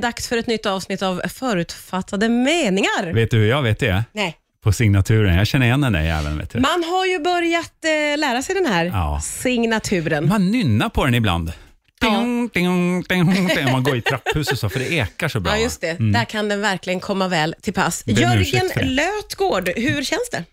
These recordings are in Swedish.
är dags för ett nytt avsnitt av Förutfattade meningar. Vet du hur jag vet det? Nej. På signaturen. Jag känner igen den där jäveln. Vet du. Man har ju börjat eh, lära sig den här Ja. signaturen. Man nynnar på den ibland. Ding, ding, ding, ding. Man går i trapphus och så, för det ekar så bra. Ja, just det. Där kan den verkligen komma väl till pass. Ursäkt Jörgen för det. Lötgård, hur känns det?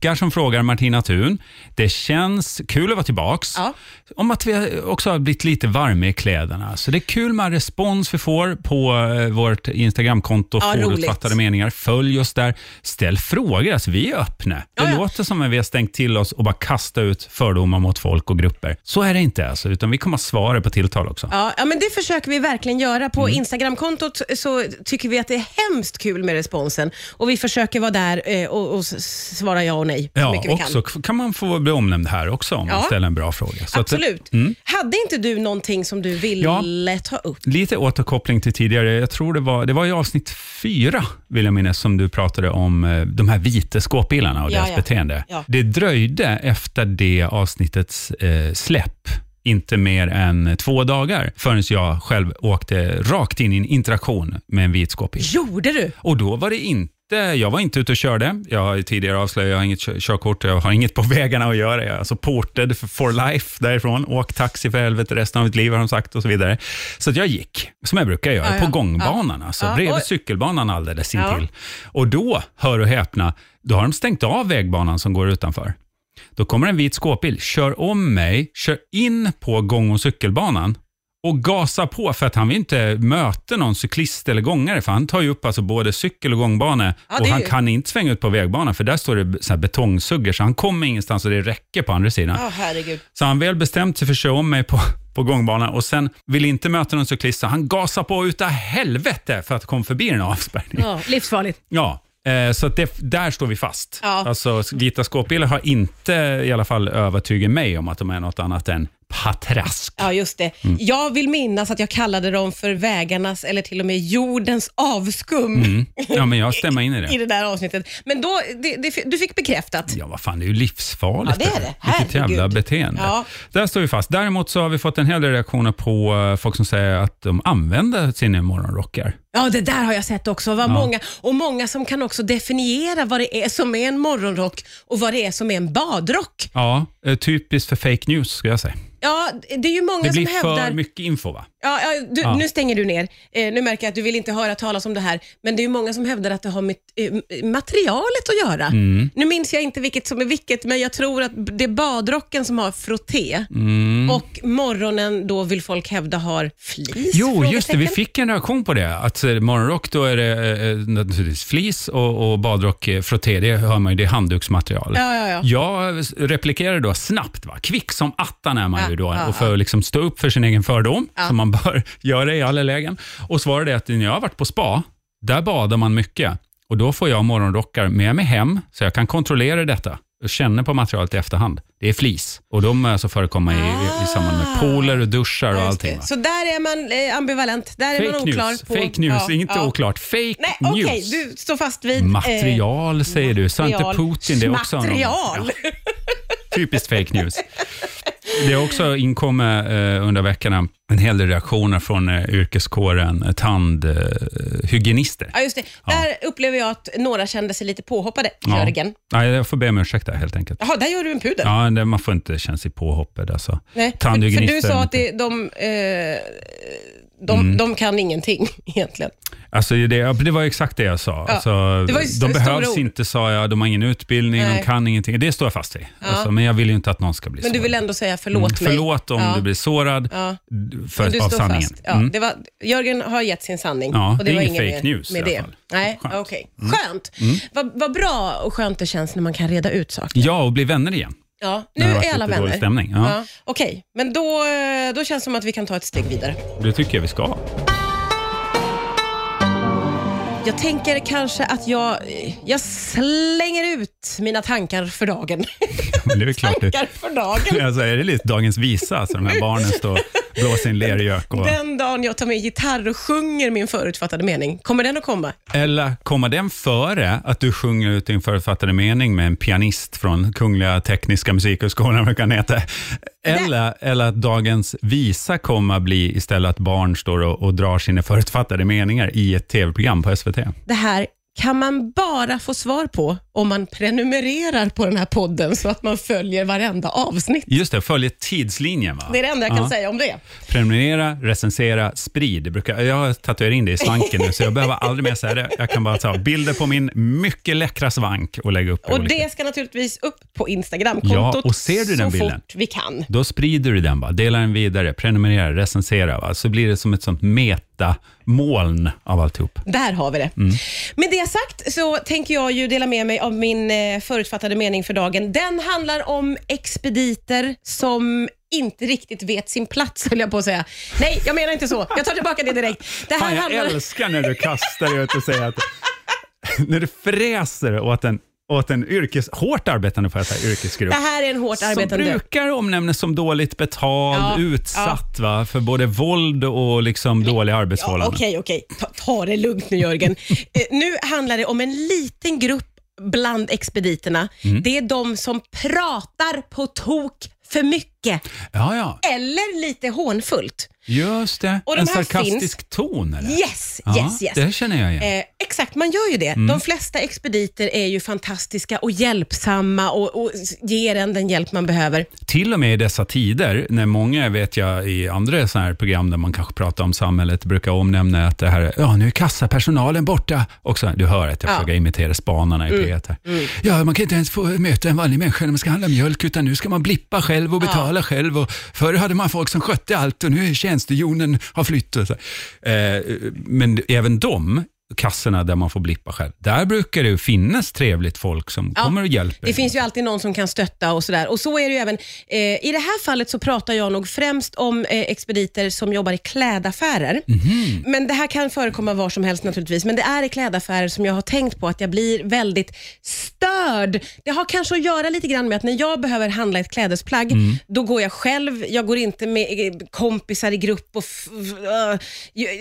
Tackar som frågar Martina Thun. Det känns kul att vara tillbaks. Ja. Om att vi också har blivit lite varma i kläderna. Så det är kul med respons vi får på eh, vårt Instagramkonto, Ja, Förutfattade meningar. Följ oss där. Ställ frågor. Alltså, vi är öppna. Det Ja, ja. låter som att vi har stängt till oss och bara kastat ut fördomar mot folk och grupper. Så är det inte, alltså, utan vi kommer att svara på tilltal också. Ja, ja, men det försöker vi verkligen göra. På Mm. Instagramkontot så tycker vi att det är hemskt kul med responsen och vi försöker vara där eh, och, och svara ja och nej så Ja, mycket vi också kan. kan. man få bli omnämnd här också om man Ja. ställer en bra fråga. Så att, Absolut. mm. Hade inte du någonting som du ville ta upp? Lite återkoppling till tidigare. Jag tror det var, det var i avsnitt fyra, vill jag minnas, som du pratade om eh, de här vita skåpbilarna och Ja, deras ja. beteende. Ja. Det dröjde efter det avsnittets eh, släpp inte mer än två dagar förrän jag själv åkte rakt in i en interaktion med en vit skåpbil. Gjorde du? Och då var det inte jag var inte ute och körde. Jag har tidigare avslöjat jag har inget kö- körkort. Jag har inget på vägarna att göra. Jag är alltså ported for life därifrån. Åk taxi för helvete resten av mitt liv har de sagt och så vidare. Så jag gick, som jag brukar göra, Ja, ja. på gångbanan. Alltså, Ja, bredvid cykelbanan alldeles Ja. intill. Och då, hör och häpna, då har de stängt av vägbanan som går utanför. Då kommer en vit skåpbil, kör om mig, kör in på gång och cykelbanan och gasar på för att han vill inte möta någon cyklist eller gångare för han tar ju upp alltså både cykel och gångbana Ja, och han ju- kan inte svänga ut på vägbanan för där står det så här betongsuggor så han kommer ingenstans och det räcker på andra sidan. Ja, herregud. Så han väl bestämt sig för att köra om mig på, på gångbanan och sen vill inte möta någon cyklist så han gasar på utav helvete för att komma förbi den avspärrningen. Ja, livsfarligt. Ja, eh, så det, där står vi fast. Ja. Alltså, vita skåpbilar har inte i alla fall övertygat mig om att de är något annat än patrask. Ja, just det. Mm. Jag vill minnas att jag kallade dem för vägarnas eller till och med jordens avskum Ja, men jag stämmer in i i det. det där avsnittet. Men då, det, det, du fick bekräftat. Ja, vad fan, det är ju livsfarligt. Ja, det är det. Vilket jävla beteende. Ja. Där står vi fast. Däremot så har vi fått en hel del reaktioner på eh, folk som säger att de använder sina morgonrockar. Ja, det där har jag sett också. Vad många, och många som kan också definiera vad det är som är en morgonrock och vad det är som är en badrock. Ja, eh, typiskt för fake news, skulle jag säga. Ja, det är ju många Det blir som hävdar... för mycket info, va? Ja, ja, du, Ja. Nu stänger du ner. Eh, nu märker jag att du vill inte höra talas om det här, men det är ju många som hävdar att det har med eh, materialet att göra. Mm. Nu minns jag inte vilket som är vilket, men jag tror att det är badrocken som har frotté Mm. och morgonen då vill folk hävda har flis? Jo, just det. Vi Frågetecken. fick en reaktion på det. Att eh, morgonrock, då är det eh, naturligtvis flis och, och badrock, eh, frotté, det hör man ju, det är handduksmaterial. Ja, ja, ja. Jag replikerade då snabbt, va? kvick som attan är man Ja, ju då, ja, och för att liksom stå upp för sin egen fördom, som man bör göra i alla lägen. Och svarade att när jag har varit på spa, där badar man mycket. Och då får jag morgonrockar med mig hem, så jag kan kontrollera detta och känna på materialet i efterhand. Det är flis. Och de är alltså förekomma i, i, i samband med pooler och duschar och allting. Va? Så där är man eh, ambivalent. Där är man Fake oklar. news, på, fake news, Ja, inte ja. oklart. Fake Nej, news. okej, du står fast vid... eh, Material säger du, sa inte. Putin det också? Material. Ja, typiskt fake news. Det har också inkommit eh, under veckorna en hel del reaktioner från eh, yrkeskåren eh, tandhygienister. Ja, just det. Där upplever jag att några kände sig lite påhoppade, Jörgen. Nej, jag får be om ursäkt där helt enkelt. Jaha, där gör du en puder. Ja, det, man får inte känna sig påhoppad. Alltså. Nej, för, för du sa att det, de, eh, de, Mm. de kan ingenting egentligen. Alltså det, ja, det var exakt det jag sa. Ja, Alltså, det de behövs ord. inte, sa jag. De har ingen utbildning, Nej. de kan ingenting. Det står jag fast vid. Alltså, men jag vill ju inte att någon ska bli Men du sårad. vill ändå säga förlåt Mm, mig. Förlåt om Ja. du blir sårad Ja. för, Men du av sanningen. Ja, Mm. det var, Jörgen har gett sin sanning. Ja, och det, det är var ingen inget fake news med i alla fall. Nej, Skönt. Mm. okej. Skönt. Vad, vad bra och skönt det känns när man kan reda ut saker. Ja, och bli vänner igen. Ja, När nu det är alla varit lite dålig vänner. stämning, ja. Ja. Okej, men då, eh, då känns det som att vi kan ta ett steg vidare. Det tycker jag vi ska. Jag tänker kanske att jag, jag slänger ut mina tankar för dagen. Men det är väl klart det, tankar för dagen. alltså, är det lite dagens visa? Alltså, de här barnen står blåsa in lergök. Och... Den dagen jag tar med gitarr och sjunger min förutfattade mening, kommer den att komma? Eller kommer den före att du sjunger ut din förutfattade mening med en pianist från Kungliga Tekniska Musikhögskolan, vad kan heta? Eller, eller att dagens visa kommer att bli istället att barn står och, och drar sina förutfattade meningar i ett tv-program på SVT. Det här kan man bara få svar på om man prenumererar på den här podden så att man följer varenda avsnitt. Just det, följer tidslinjen. Va? Det är det enda jag kan Ja. säga om det. Prenumerera, recensera, sprid. Det brukar, jag har tatuerat in det i svanken nu, så jag behöver aldrig mer säga det. Jag kan bara ta bilder på min mycket läckra svank och lägga upp Och olika- det ska naturligtolika upp på Instagram. Ja, och ser du den så bilden? fort vi kan. Då sprider du den, va? delar den vidare, prenumerera, recensera. Va? Så blir det som ett sånt metamoln av alltihop. Där har vi det. Mm. Med det sagt så tänker jag ju dela med mig av min eh, förutfattade mening för dagen. Den handlar om expediter som inte riktigt vet sin plats, höll jag på att säga. Nej, jag menar inte så. Jag tar tillbaka det direkt. Det här Fan, jag handlar... älskar när du kastar dig ut och säger att... när du fräser åt en, åt en yrkes, hårt arbetande får jag säga, yrkesgrupp. Det här är en hårt som arbetande... brukar omnämnas som dåligt betald, Ja, utsatt va? för både våld och liksom dåliga Ja, arbetsförhållanden. Okej, okej. Ta, ta det lugnt nu Jörgen. eh, nu handlar det om en liten grupp bland expediterna. Mm. Det är de som pratar på tok för mycket Ja, ja. eller lite hånfullt. Just det. Och de en sarkastisk finns- ton eller? Yes, Ja, yes, yes. Det känner jag igen. Eh, exakt, man gör ju det. Mm. De flesta expediter är ju fantastiska och hjälpsamma och, och ger en den hjälp man behöver. Till och med i dessa tider, när många vet jag i andra såna här program där man kanske pratar om samhället, brukar omnämna att det här, ja nu är kassapersonalen borta. Också, du hör att jag Ja. Mm. försöker imitera spanarna i P1 här. Ja, man kan inte ens få möta en vanlig människa när man ska handla mjölk, utan nu ska man blippa själv och betala själv. Och förr hade man folk som skötte allt och nu är tjänstehjonen har flyttat. Eh, men även de kassorna där man får blippa själv, där brukar det finnas trevligt folk som Ja, kommer och hjälper. Det finns ju alltid någon som kan stötta och sådär. Och så är det ju även. Eh, I det här fallet så pratar jag nog främst om eh, expediter som jobbar i klädaffärer. Mhm. Men det här kan förekomma var som helst naturligtvis. Men det är i klädaffärer som jag har tänkt på att jag blir väldigt störd. Det har kanske att göra lite grann med att när jag behöver handla ett klädesplagg, Mm. då går jag själv. Jag går inte med eh, kompisar i grupp, och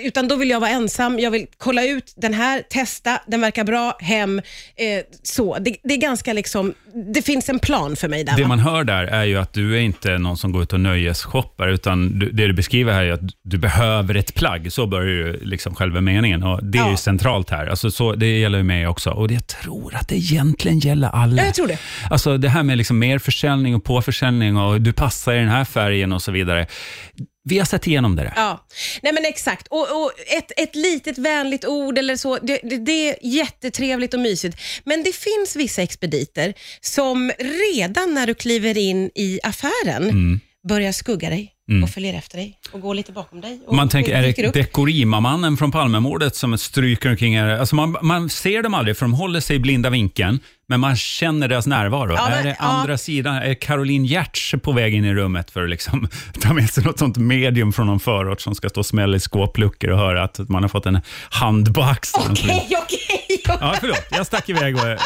utan då vill jag vara ensam. Jag vill kolla ut den här, testa, den verkar bra, hem. Eh, så. Det, det är ganska liksom, det finns en plan för mig där. Det va? man hör där är ju att du är inte någon som går ut och nöjesshoppar, utan du, det du beskriver här är att du behöver ett plagg. Så börjar ju liksom själva meningen och det är Ja. ju centralt här. Alltså så, det gäller ju mig också och jag tror att det egentligen gäller alla. Ja, jag tror det. Alltså det här med liksom mer försäljning och påförsäljning och du passar i den här färgen och så vidare. Vi har sett igenom det. där. Ja, nej men exakt. Och, och ett, ett litet vänligt ord eller så, det, det, det är jättetrevligt och mysigt. Men det finns vissa expediter som redan när du kliver in i affären Mm. börjar skugga dig och följer efter dig och går lite bakom dig. Och, Man tänker, är dyker det upp. Dekorima-mannen från Palmemordet som stryker omkring här? Alltså man, man ser dem aldrig, för de håller sig i blinda vinkeln, men man känner deras närvaro. Ja, men- är det ja. andra sidan? Är Caroline Giertz på väg in i rummet för att liksom ta med sig något sånt medium från någon förort som ska stå och smälla i skåpluckor och höra att man har fått en hand på axeln? Okej, okej. Ja, förlåt. Jag stack iväg och, eh,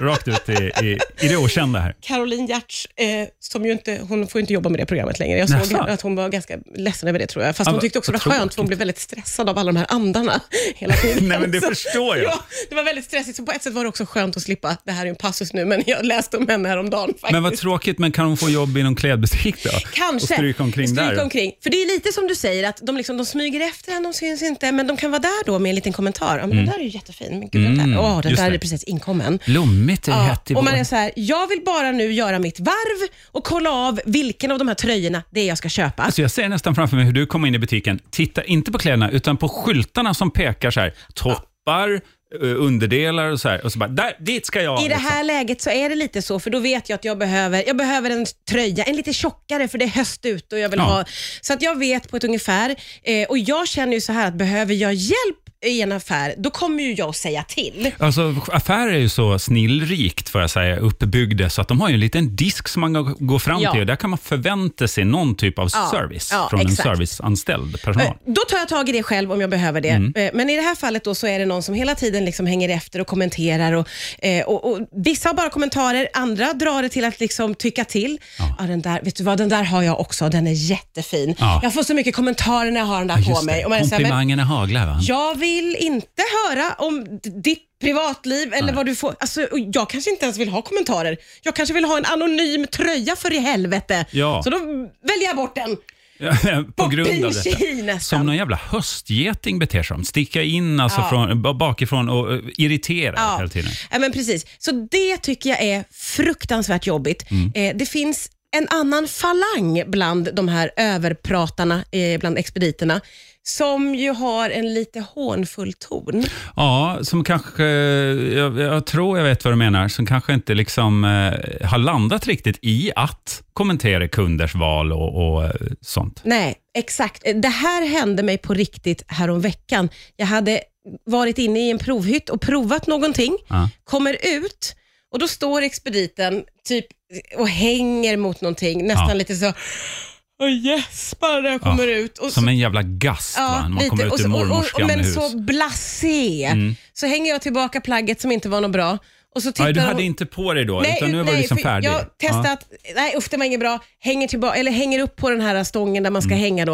rakt ut i, i, i det okända här. Caroline Giertz, eh, som ju inte, hon får ju inte jobba med det programmet längre. Jag såg Nästan. att hon var ganska ledsen över det tror jag. Fast Ja, hon vad- tyckte också det vad var skönt för hon blev väldigt stressad av alla de här andarna hela tiden. Nej, men det Så- förstår jag. Ja, det var väldigt stressigt. Så på ett sätt var det också skönt att slippa, det här är ju en passus nu, men jag läste om henne häromdagen faktiskt. Men vad tråkigt, men kan hon få jobb i någon klädbutik då? Kanske. Och stryka omkring Stryka där? omkring. För det är lite som du säger, att de, liksom, de smyger efter en, de syns inte, men de kan vara där då med en liten kommentar. Ja, men Den där är ju jättefin. Men gud, den där, åh, den Mm. just där det. är precis inkommen. Blommigt är Ja, hett i och man vår. är så här, jag vill bara nu göra mitt varv och kolla av vilken av de här tröjorna det är jag ska köpa. Alltså jag ser nästan framför mig hur du kommer in i butiken. Titta inte på kläderna, utan på skyltarna som pekar så här. Toppar, eh, underdelar och så här. Och så bara, där, dit ska jag. I det liksom. här läget så är det lite så, för då vet jag att jag behöver, jag behöver en tröja, en lite tjockare för det är höst ute och jag vill Ja. ha, så att jag vet på ett ungefär. Eh, och jag känner ju så här att behöver jag hjälp i en affär, då kommer ju jag säga till. Alltså, affärer är ju så snillrikt, får jag säga, uppbyggda, så att de har ju en liten disk som man går fram Ja. till där kan man förvänta sig någon typ av Ja, service ja, från exakt. en serviceanställd personal. Eh, Då tar jag tag i det själv om jag behöver det. Mm. Eh, Men i det här fallet då så är det någon som hela tiden liksom hänger efter och kommenterar. Och, eh, och, och Vissa har bara kommentarer, andra drar det till att liksom tycka till. Ja. den där, vet du vad, den där har jag också, den är jättefin. Ja. Jag får så mycket kommentarer när jag har den där på mig. Och man Komplimangerna haglar, va? jag vill inte höra om ditt privatliv eller Nej. vad du får. Alltså, jag kanske inte ens vill ha kommentarer. Jag kanske vill ha en anonym tröja för i helvete. Ja. Så då väljer jag bort den. på grund av detta. Som någon jävla höstgeting beter sig. Sticka in alltså Ja. från, bakifrån och uh, irritera Ja. hela tiden. Ja, men precis. Så det tycker jag är fruktansvärt jobbigt. Mm. Eh, det finns en annan falang bland de här överpratarna, eh, bland expediterna, som ju har en lite hånfull ton. Ja, som kanske, jag, jag tror jag vet vad du menar, som kanske inte liksom eh, har landat riktigt i att kommentera kunders val och, och eh, sånt. Nej, exakt. Det här hände mig på riktigt häromveckan. Jag hade varit inne i en provhytt och provat någonting, Ja. kommer ut och då står expediten typ och hänger mot någonting, nästan Ja. lite så och gäspar när jag kommer ut. Och Som en jävla gast va? när man kommer ut ur så- mormors gamla Men hus. så blasé. Så hänger jag tillbaka plagget som inte var något bra. Och så tittar Ja, du hon- hade inte på dig då, utan nu var du nej, liksom för färdig. Jag testade att, nej usch det var inget bra, hänger, tillbaka, eller hänger upp på den här stången där man Mm. ska hänga då.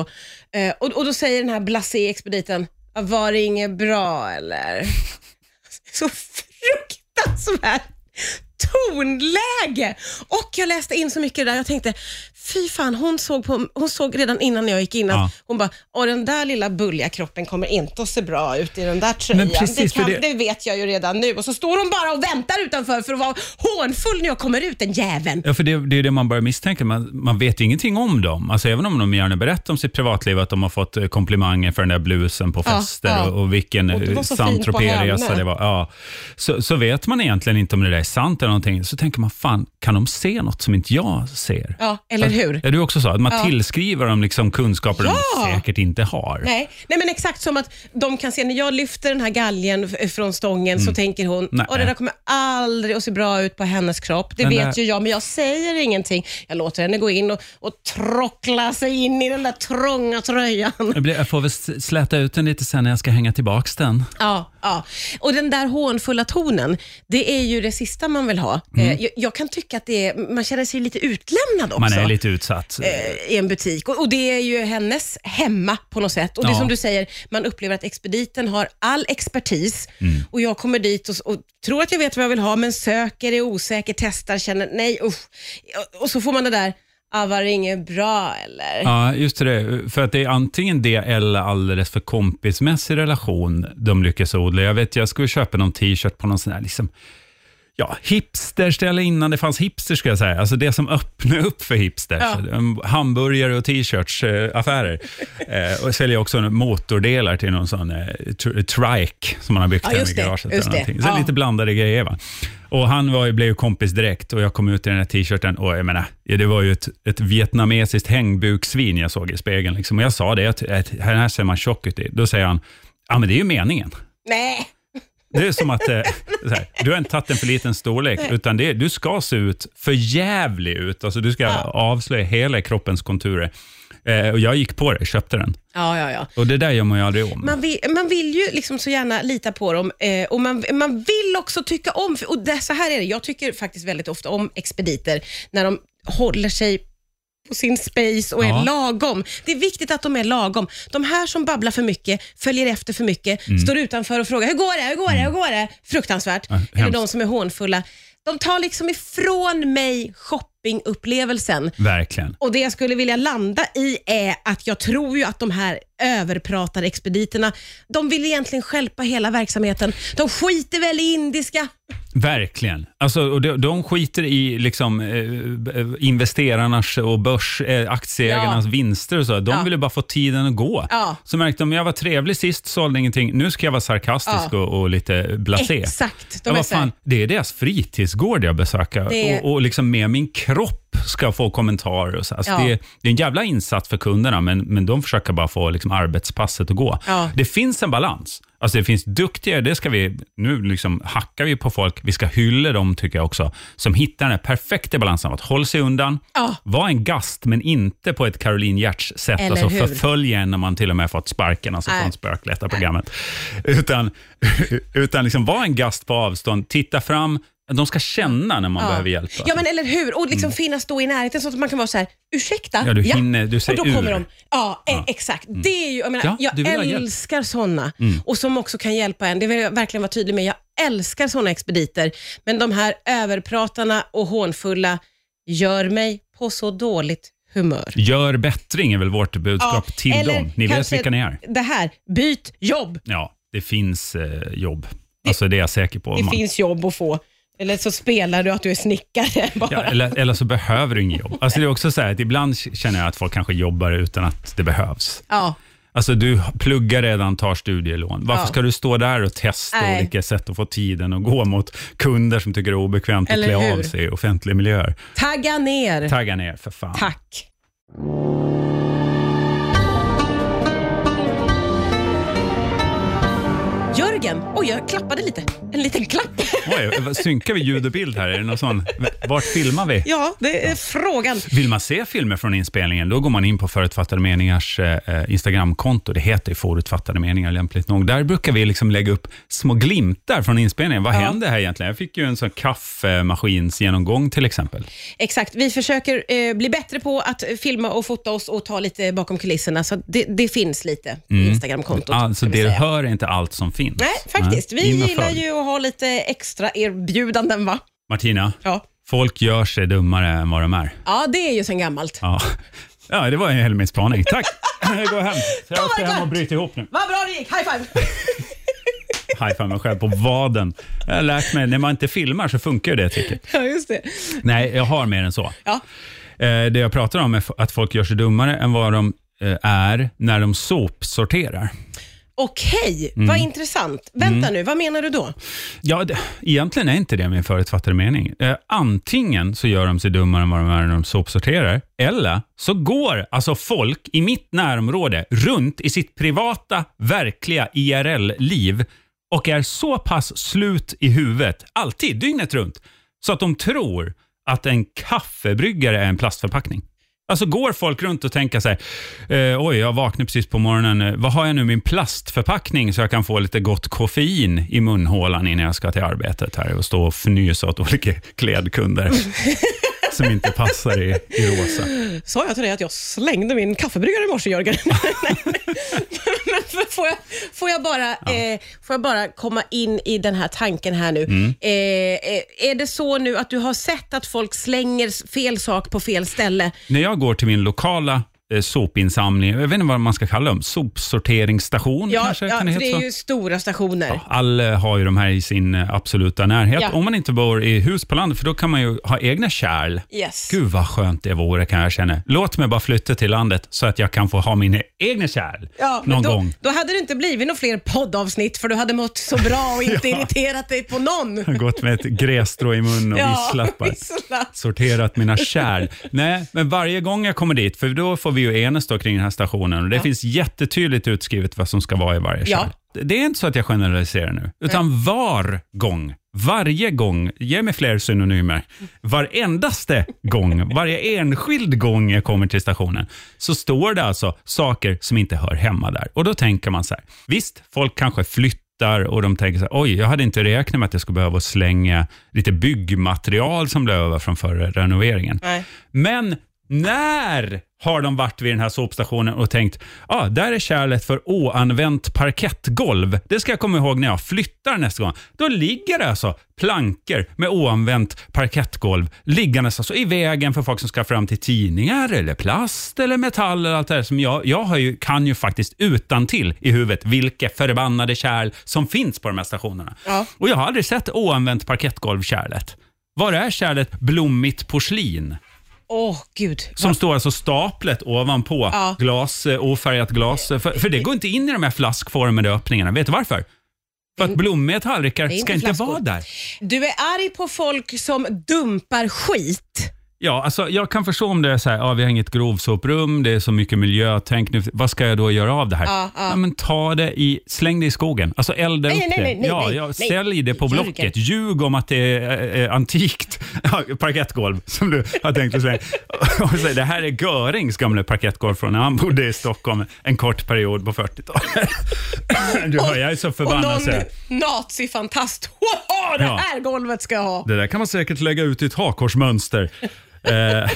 Eh, och, och då säger den här blasé-expediten, "Ja, var det inget bra eller? Så fruktansvärt tonläge. Och jag läste in så mycket där, jag tänkte, fy fan, hon såg, på, hon såg redan innan jag gick in att Ja. hon bara, den där lilla bulliga kroppen kommer inte att se bra ut i den där tröjan. Men precis, det, för kan, det- det... vet jag ju redan nu. Och så står hon bara och väntar utanför för att vara hånfull när jag kommer ut, den jäveln. Ja, för det, det är det man börjar misstänka. Man, man vet ju ingenting om dem. Alltså, även om de gärna berättar om sitt privatliv, att de har fått eh, komplimanger för den där blusen på Ja, fester ja. och, och vilken Och det eh, var så fint på henne. det var. Ja. Så, så vet man egentligen inte om det där är sant eller någonting. Så tänker man, fan, kan de se något som inte jag ser? Ja, eller hur? Ja, du också sa att man Ja. tillskriver dem liksom kunskaper Ja. de säkert inte har. Nej, nej, men exakt som att de kan se när jag lyfter den här galgen från stången så tänker hon, Mm. Nej. och det där kommer aldrig att se bra ut på hennes kropp. Det Den vet där- ju jag, men jag säger ingenting. Jag låter henne gå in och, och trockla sig in i den där trånga tröjan. Jag blir- Jag får väl släta ut den lite sen när jag ska hänga tillbaka den. Ja, ja. Och den där hånfulla tonen, det är ju det sista man vill ha. Eh, Jag, jag kan tycka att det är, man känner sig lite utlämnad också. Mm. Man är lite utsatt. eh, i en butik. Och, och Det är ju hennes hemma på något sätt. Och det Ja. som du säger, man upplever att expediten har all expertis Mm. och jag kommer dit och, och tror att jag vet vad jag vill ha, men söker, är osäker, testar, känner nej usch. Och så får man det där, ah, var det inget bra eller? Ja, just det. För att det är antingen det eller alldeles för kompismässig relation de lyckas odla. Jag vet, jag skulle köpa någon t-shirt på någon sån här liksom, ja, hipsterställe innan det fanns hipster, ska jag säga. Alltså det som öppnar upp för hipsters. Ja. Um, Hamburgare och t-shirts eh, affärer. eh, och säljer också motordelar till någon sån eh, tr- trike som man har byggt Ja, hem just i det, garaget. just eller det. någonting. Så Ja. lite blandade grejer. Va? Och Han var, blev ju kompis direkt och jag kom ut i den här t-shirten och jag menar, det var ju ett, ett vietnamesiskt hängbuksvin jag såg i spegeln. Liksom. Och jag sa det, att, att här ser man tjock ut. i. Då säger han, ja men det är ju meningen. Nej. Det är som att eh, här, du har inte tagit en för liten storlek, utan det, du ska se ut för jävlig ut. Alltså, du ska Ja. avslöja hela kroppens konturer. Eh, och jag gick på det, köpte den. Ja, ja, ja. Och det där gör man ju aldrig om. Man vill, man vill ju liksom så gärna lita på dem eh, och man, man vill också tycka om, och det, så här är det, jag tycker faktiskt väldigt ofta om expediter när de håller sig på sin space och är lagom. Det är viktigt att de är lagom. De här som babblar för mycket, följer efter för mycket, Mm. står utanför och frågar hur går det, hur går det, hur går det? Fruktansvärt. Ja, Eller hemskt. de som är hånfulla. De tar liksom ifrån mig shoppingupplevelsen. Verkligen. Och Det jag skulle vilja landa i är att jag tror ju att de här överpratar-expediterna, de vill egentligen stjälpa hela verksamheten. De skiter väl i indiska. Verkligen. Alltså, och de, de skiter i liksom, eh, investerarnas och börs, eh, aktieägarnas Ja. vinster och så. De Ja. vill ju bara få tiden att gå. Ja. Så märkte de, jag var trevlig sist, sålde ingenting. Nu ska jag vara sarkastisk Ja. och, och lite blasé. Exakt. De Ja, är vad så här- fan, det är deras fritidsgård jag besöker Det- och, och liksom med min kropp ska få kommentarer. Och så. Alltså Ja. det, det är en jävla insats för kunderna, men, men de försöker bara få liksom arbetspasset att gå. Det finns en balans. Alltså det finns duktiga, det ska vi, nu liksom hackar vi på folk, vi ska hylla dem tycker jag också, som hittar den här perfekta balansen av att hålla sig undan, Ja. vara en gast men inte på ett Caroline Giertz-sätt, alltså hur? förfölja en när man till och med fått sparken, alltså Nej. från spökletarprogrammet. Utan, utan liksom vara en gast på avstånd, titta fram, de ska känna när man behöver hjälp. Ja, men eller hur? Och liksom finnas då i närheten så att man kan vara så här, ursäkta? Mm. Ja, du hinner- du säger Och då kommer ur. Mm. de. Ja, eh, exakt. Det är ju, jag menar, Ja, jag. Mm. älskar sådana och som också kan hjälpa en. Det vill jag verkligen vara tydlig med. Jag älskar sådana expediter, men de här överpratarna och hånfulla gör mig på så dåligt humör. Gör bättring är väl vårt budskap till dem. Ni vet vilka ni är. Det här, byt jobb. Ja, det finns eh, jobb. Alltså det är jag säker på. Det Man- finns jobb att få. Eller så spelar du att du är snickare bara. Ja, eller, eller så behöver du inget jobb. Alltså det är också så här att ibland känner jag att folk kanske jobbar utan att det behövs. Ja. Alltså du pluggar redan, tar studielån. Varför Ja. ska du stå där och testa Nej. olika sätt att få tiden att gå mot kunder som tycker det är obekvämt att Eller klä av hur? sig i offentliga miljöer? Tagga ner. Tagga ner för fan. Tack. Jörgen, oj jag klappade lite. En liten klapp. Oj, synkar vi ljud och bild här? Är det någon sån? Vart filmar vi? Ja, det är frågan. Vill man se filmer från inspelningen, då går man in på Förutfattade meningars eh, Instagramkonto. Det heter ju Förutfattade meningar lämpligt nog. Där brukar vi liksom lägga upp små glimtar från inspelningen. Vad Ja. hände här egentligen? Jag fick ju en sån kaffemaskinsgenomgång till exempel. Exakt, vi försöker eh, bli bättre på att eh, filma och fota oss och ta lite bakom kulisserna. Så det, det finns lite på Instagramkontot. Alltså det hör inte allt som finns. Nej, faktiskt. Vi in och gillar följ. ju att ha lite extra erbjudanden va? Martina, Ja. folk gör sig dummare än vad de är. Ja, det är ju sen gammalt. Ja, ja det var en hel min spaning. Tack! Jag går hem. Så jag ska hem och bryta ihop nu. Vad bra det gick, high five! High-five mig själv på vaden. Jag har lärt mig, när man inte filmar så funkar ju det tricket. ja, just det. Nej, jag har mer än så. Ja. Eh, det jag pratar om är f- att folk gör sig dummare än vad de eh, är när de sopsorterar. Okej, Mm. vad intressant. Vänta nu, vad menar du då? Ja, det, egentligen är inte det min förutfattade mening. Eh, antingen så gör de sig dummare än vad de är när de sopsorterar, eller så går alltså folk i mitt närområde runt i sitt privata, verkliga IRL-liv och är så pass slut i huvudet, alltid, dygnet runt, så att de tror att en kaffebryggare är en plastförpackning. Alltså går folk runt och tänker så här, eh, oj jag vaknade precis på morgonen, eh, vad har jag nu min plastförpackning så jag kan få lite gott koffein i munhålan innan jag ska till arbetet här och stå och fnysa åt olika klädkunder som inte passar i, i rosa. Sa jag till dig att jag slängde min kaffebryggare i morse, Jörgen? Får, jag, får, jag bara, eh, får jag bara komma in i den här tanken här nu? Mm. Eh, eh, är det så nu att du har sett att folk slänger fel sak på fel ställe? När jag går till min lokala sopinsamling, jag vet inte vad man ska kalla dem, sopsorteringsstation Ja, kanske? ja kan det heta det så? är ju stora stationer. Alla har ju de här i sin eh, absoluta närhet. Ja. Om man inte bor i hus på landet, för då kan man ju ha egna kärl. Yes. Gud vad skönt det vore kan jag känna. Låt mig bara flytta till landet så att jag kan få ha mina egna kärl Ja, någon då, gång. Då hade det inte blivit några fler poddavsnitt för du hade mått så bra och inte irriterat dig på någon. Gått med ett grässtrå i mun och Ja, visslat. Sorterat mina kärl. Nej, men varje gång jag kommer dit, för då får vi ju enas då kring den här stationen och det finns jättetydligt utskrivet vad som ska vara i varje Ja. kärl. Det är inte så att jag generaliserar nu, utan var gång, varje gång, ge mig fler synonymer, varendaste gång, varje enskild gång jag kommer till stationen, så står det alltså saker som inte hör hemma där. Och då tänker man så här, visst, folk kanske flyttar och de tänker så här, oj, jag hade inte räknat med att jag skulle behöva slänga lite byggmaterial som blev över från förra renoveringen. Nej. Men när har de varit vid den här sopstationen och tänkt, ja, ah, där är kärlet för oanvänt parkettgolv. Det ska jag komma ihåg när jag flyttar nästa gång. Då ligger det alltså plankor med oanvänt parkettgolv liggandes alltså i vägen för folk som ska fram till tidningar eller plast eller metall eller allt det där som jag, jag ju, kan ju faktiskt utan till i huvudet vilka förbannade kärl som finns på de här stationerna. Ja. Och jag har aldrig sett oanvänt parkettgolv-kärlet. Var är kärlet blommigt porslin? Åh, gud. Som står alltså staplet ovanpå Ja. glas, eh, ofärgat glas. För, för det går inte in i de här flaskformade öppningarna. Vet du varför? För att blommiga tallrikar ska inte inte flaskor. vara där. Du är arg på folk som dumpar skit. Ja, alltså, jag kan förstå om det är så här, ja, vi har inget grovsoprum, det är så mycket miljötänk nu. Vad ska jag då göra av det här? Ja, ja. men ta det i, släng det i skogen. Alltså elda Nej, upp nej, det. nej, nej, ja, nej, ja, nej. sälj det på. Blocket. Ljug om att det är eh, antikt ja, parkettgolv som du har tänkt att. Och säg, det här är Görings gamla parkettgolv från när han bodde i Stockholm en kort period på 40-talet. Du hör, jag är så Och förbannad. någon så här. nazifantast. Det Ja. här golvet ska jag ha. Det där kan man säkert lägga ut i ett hakkorsmönster. Eh,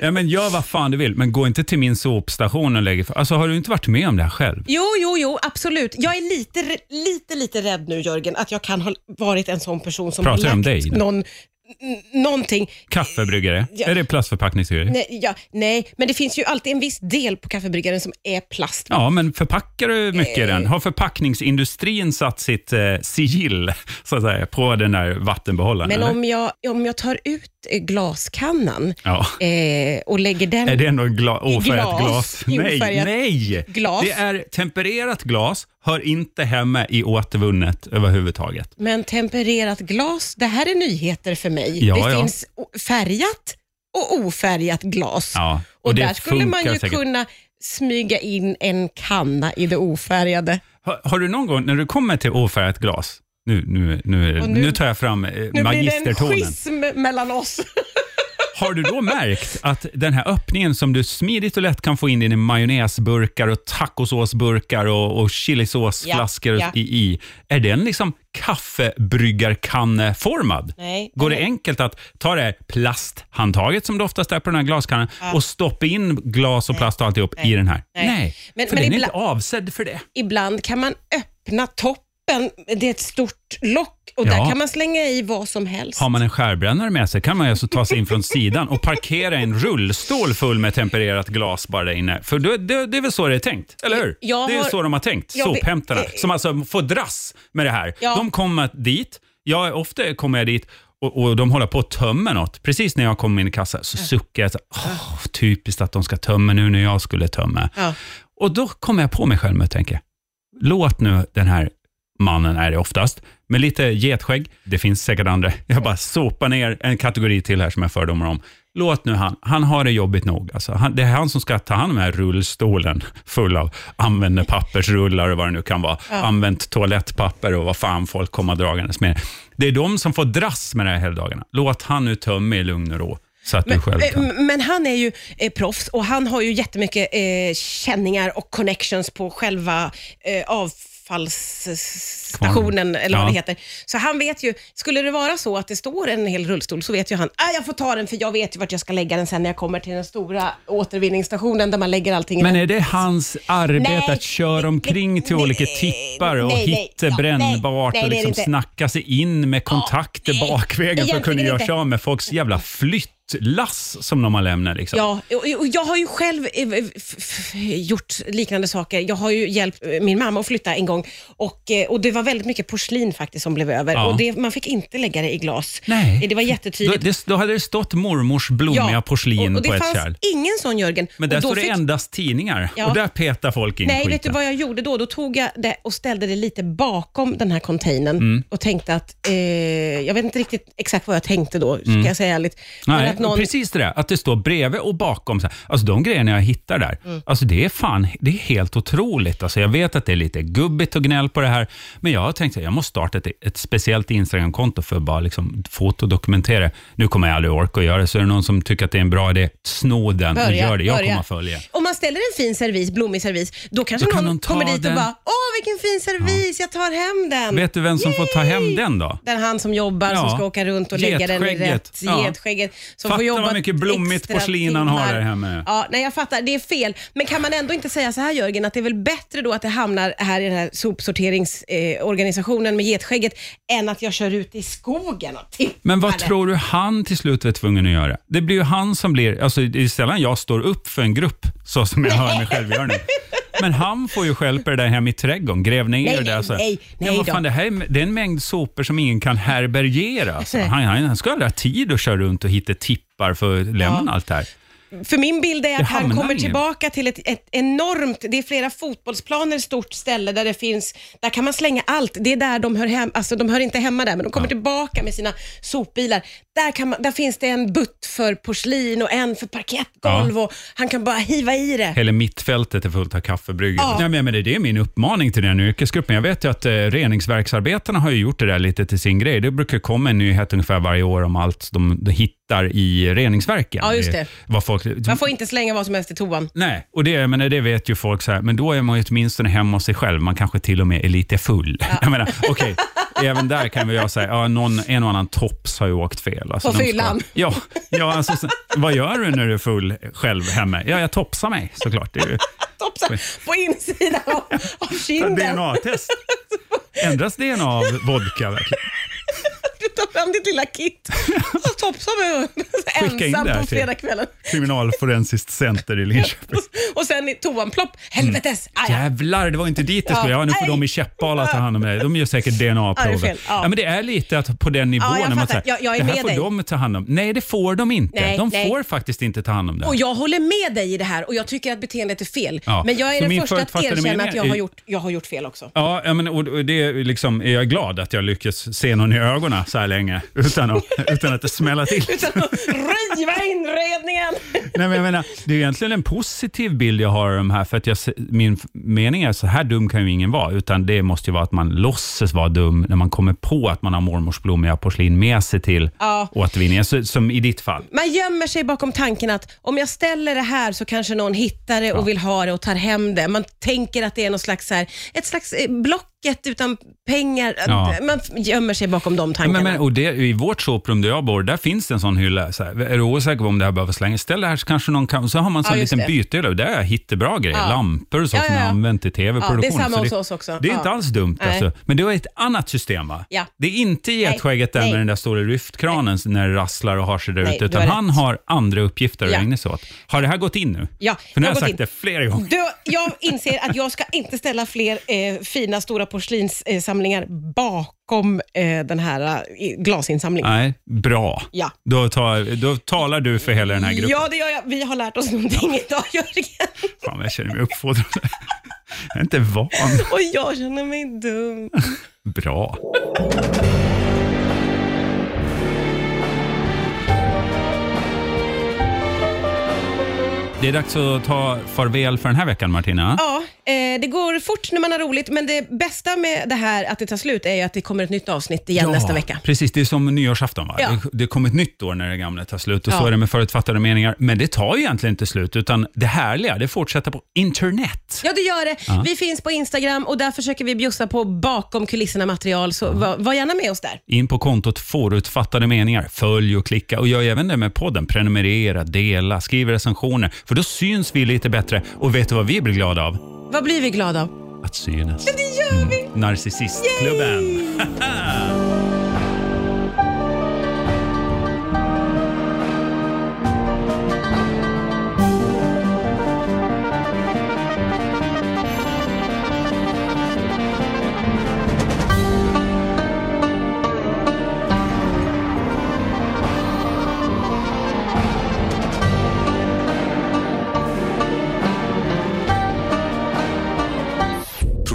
ja, men gör vad fan du vill, men gå inte till min sopstation och lägg Alltså Har du inte varit med om det här själv? Jo, jo, jo, absolut. Jag är lite, lite, lite rädd nu Jörgen, att jag kan ha varit en sån person som Pratar har om lagt nu? någon, n- någonting. Kaffebryggare? Ja. Är det plastförpackningsgrejer? Nej, ja, nej, men det finns ju alltid en viss del på kaffebryggaren som är plast. Ja, men förpackar du mycket i Eh. den? Har förpackningsindustrin satt sitt eh, sigill så att säga, på den där vattenbehållaren? Men eller? om jag, om jag tar ut eh, glaskannan Ja. eh, och lägger den... Är det ändå gla- ofärgat Glas. glas? Nej, nej! glas. Det är tempererat glas, hör inte hemma i återvunnet överhuvudtaget. Men tempererat glas, det här är nyheter för mig. Ja, det ja. finns färgat och ofärgat glas. Ja, och och där skulle man ju säkert. kunna smyga in en kanna i det ofärgade. Har, har du någon gång, när du kommer till ofärgat glas, nu, nu, nu, nu, nu- tar jag fram eh, Nu blir det en magistertonen. schism mellan oss. Har du då märkt att den här öppningen som du smidigt och lätt kan få in dina majonnäsburkar och tacosåsburkar och, och chilisåsflaskor Ja, ja. i, i, är den liksom kaffebryggarkanneformad? Nej. Går det enkelt att ta det här plasthandtaget som det oftast är på den här glaskannan och stoppa in glas och plast och alltihop i den här? Nej. Men- för men den är ibla- inte avsedd för det. Ibland kan man öppna toppen, det är ett stort lock och Ja. där kan man slänga i vad som helst. Har man en skärbrännare med sig kan man ju alltså ta sig in från sidan och parkera en rullstol full med tempererat glas bara där inne. För det, det, det är väl så det är tänkt, eller hur? Jag det är har- så de har tänkt, Jag vet- sophämtarna, eh, som alltså får dras med det här. Ja. De kommer dit, jag, ofta kommer jag dit och, och de håller på att tömma något. Precis när jag kommer in i kassan så suckar jag, så, åh, typiskt att de ska tömma nu när jag skulle tömma. Ja. Och då kommer jag på mig själv att tänka, låt nu den här mannen är det oftast, med lite getskägg. Det finns säkert andra. Jag bara sopar ner en kategori till här som jag fördomar om. Låt nu han, han har det jobbigt nog. Alltså, han, det är han som ska ta hand om den här rullstolen full av använda pappersrullar och vad det nu kan vara. Använt toalettpapper och vad fan folk kommer dragandes med. Det är de som får dras med det här hela dagarna. Låt han nu tömma i lugn och ro. Så att du själv Eh, Men han är ju eh, proffs och han har ju jättemycket eh, känningar och connections på själva eh, avfallsstationen, eller vad Ja. det heter. Så han vet ju, skulle det vara så att det står en hel rullstol så vet ju han, ah, jag får ta den för jag vet ju vart jag ska lägga den sen när jag kommer till den stora återvinningsstationen där man lägger allting Men är det hans arbete Nej, att köra omkring till nej, olika nej, tippar och nej, nej, hitta ja, brännbart nej, nej, och liksom snacka sig in med kontakter nej, bakvägen för att kunna göra sig av med folks jävla flyttlass som de har lämnat. Liksom. Ja, och och jag har ju själv eh, f- f- gjort liknande saker. Jag har ju hjälpt eh, min mamma att flytta en gång och, eh, och det var väldigt mycket porslin faktiskt som blev över. Ja. Och det, man fick inte lägga det i glas. Nej. Eh, Det var Då, jättetydligt. det, då hade det stått mormors blommiga porslin och, och det på ett fanns kärl. ingen sån Jörgen. Men där och då står det fick- endast tidningar Ja. och där petar folk in Nej, skiten. vet du vad jag gjorde då? Då tog jag det och ställde det lite bakom den här containern Mm. och tänkte att, eh, jag vet inte riktigt exakt vad jag tänkte då, ska jag säga ärligt. Men Mm. Nej, att någon, precis det där. Att det står bredvid och bakom. Så här. Alltså de grejerna jag hittar där, Mm. alltså det är fan, det är helt otroligt. Alltså jag vet att det är lite gubbigt och gnäll på det här, men jag har tänkt att jag måste starta ett, ett speciellt Instagram-konto för att bara liksom fotodokumentera. Nu kommer jag aldrig orka att göra det, så är det någon som tycker att det är en bra idé, sno den och Börja, gör det. Jag börja. kommer att följa. Om man ställer en fin servis, blommig servis, då kanske Då någon någon kommer dit den. och bara, åh vilken fin servis, jag tar hem den. Vet du vem som får ta hem Yay! den då? Den han som jobbar, som Ja. ska åka runt och lägga den i rätt. Ja. Getskägget. Som Fatta får jobba vad mycket blommigt porslin han har där hemma. Ja, nej, jag fattar, det är fel. Men kan man ändå inte säga så här Jörgen, att det är väl bättre då att det hamnar här i den här sopsorteringsorganisationen eh, med getskägget, än att jag kör ut i skogen och tippar Men vad det. tror du han till slut är tvungen att göra? Det blir ju han som blir, alltså det är sällan jag står upp för en grupp så som jag hör mig själv göra nu. Men han får ju stjälpa det där hem i trädgården, gräv ner Nej, det där. nej, så. nej, Ja, vad fan, det, här, är- det är en mängd sopor som ingen kan härbärgera. Alltså. Han, han, han ska aldrig ha tid att köra runt och hitta tippar för att lämna Ja. allt det här. För min bild är att han kommer tillbaka till ett, ett enormt, det är flera fotbollsplaner, stort ställe där det finns, där kan man slänga allt. Det är där de hör hem, alltså de hör inte hemma där, men de kommer tillbaka med sina sopbilar. Där, kan man, där finns det en butt för porslin och en för parkettgolv och han kan bara hiva i det. Hela mittfältet är fullt av kaffebryggor. Ja. Nej, men, men det, det är min uppmaning till den yrkesgruppen. Jag vet ju att eh, reningsverksarbetarna har ju gjort det där lite till sin grej. Det brukar komma en nyhet ungefär varje år om allt de, de hittar i reningsverken. Ja, just det. Vad folk, Man får inte slänga vad som helst i toan. Nej, och det, men det vet ju folk så här, men då är man ju åtminstone hemma hos sig själv. Man kanske till och med är lite full. Jag menar, okej, även där kan vi säga, ja, någon, en och annan tops har ju åkt fel. Alltså, På de ska- fyllan. Ja, ja alltså, så, vad gör du när du är full själv hemma? Ja, jag topsar mig såklart. Det är ju Toppsan på insidan av, av kinden. DNA-test. Ändras DNA av vodka verkligen? Tar fram ditt lilla kit och topsar med ensam på fredagskvällen. Kriminalforensiskt center i Linköping. Och sen i toan, plopp, helvetes. Ja. Jävlar, det var inte dit det skulle. Ja, nu får de i Käppala ta hand om det. De gör säkert DNA-prover. Ja. Ja, men det är lite att på den nivån. Ja, när man säger, Jag- jag är det här med får dig. de ta hand om. Nej, det får de inte. Nej, de nej. får faktiskt inte ta hand om det. Och jag håller med dig i det här och jag tycker att beteendet är fel. Ja. Men jag är Så den första att erkänna att jag har, gjort, jag har gjort fel också. Ja, men, och, och det är liksom, är jag glad att jag lyckas se någon i ögonen så här länge utan att, utan att det smäller till. Utan att riva inredningen. Nej, men jag menar, det är egentligen en positiv bild jag har av de här, för att jag, min mening är så här dum kan ju ingen vara, utan det måste ju vara att man låtsas vara dum när man kommer på att man har mormors blommiga porslin med sig till Ja. återvinningen, så, som i ditt fall. Man gömmer sig bakom tanken att om jag ställer det här så kanske någon hittar det och vill ha det och tar hem det. Man tänker att det är något slags, här, ett slags eh, Blocket utan pengar. Ja. Man gömmer sig bakom de tankarna. Men, men, och det, I vårt soprum där jag bor, där finns det en sån hylla. Så här, är du osäker på om det här behöver slängas? Ställ det här så kanske någon kan... Så har man en Ja, liten det. bytehylla. Där är hittebra grejer. Ja. Lampor och så Ja, som ja, jag ja. använt i tv-produktion. Det är samma hos oss också. Det är inte alls dumt. Alltså. Men det är ett annat system va? Det är inte getskägget där Nej. med den där stora lyftkranen när det rasslar och har sig där ute. Utan han rätt. har andra uppgifter att ägna sig åt. Har det här gått in nu? Ja, För nu har jag sagt gått det flera gånger. Du, jag inser att jag ska inte ställa fler eh, fina stora porslinssamlingar bakom eh, den här eh, glasinsamlingen. Nej, bra. Ja. Då, tar, då talar du för hela den här gruppen. Ja, det gör jag. Vi har lärt oss någonting idag, Jörgen. Fan, jag känner mig uppfordrad. Jag är inte van. Och jag känner mig dum. Bra. Det är dags att ta farväl för den här veckan, Martina. Ja, eh, det går fort när man har roligt, men det bästa med det här att det tar slut är ju att det kommer ett nytt avsnitt igen nästa vecka. Precis, det är som nyårsafton. Va? Ja. Det, det kommer ett nytt år när det gamla tar slut och så Ja. är det med förutfattade meningar. Men det tar ju egentligen inte slut, utan det härliga det fortsätter på internet. Ja, det gör det. Vi finns på Instagram och där försöker vi bjussa på bakom kulisserna material, så var, var gärna med oss där. In på kontot förutfattade meningar. Följ och klicka och gör även det med podden. Prenumerera, dela, skriv recensioner. För då syns vi lite bättre. Och vet du vad vi blir glada av? Vad blir vi glada av? Att synas. Det gör vi! Narcissistklubben.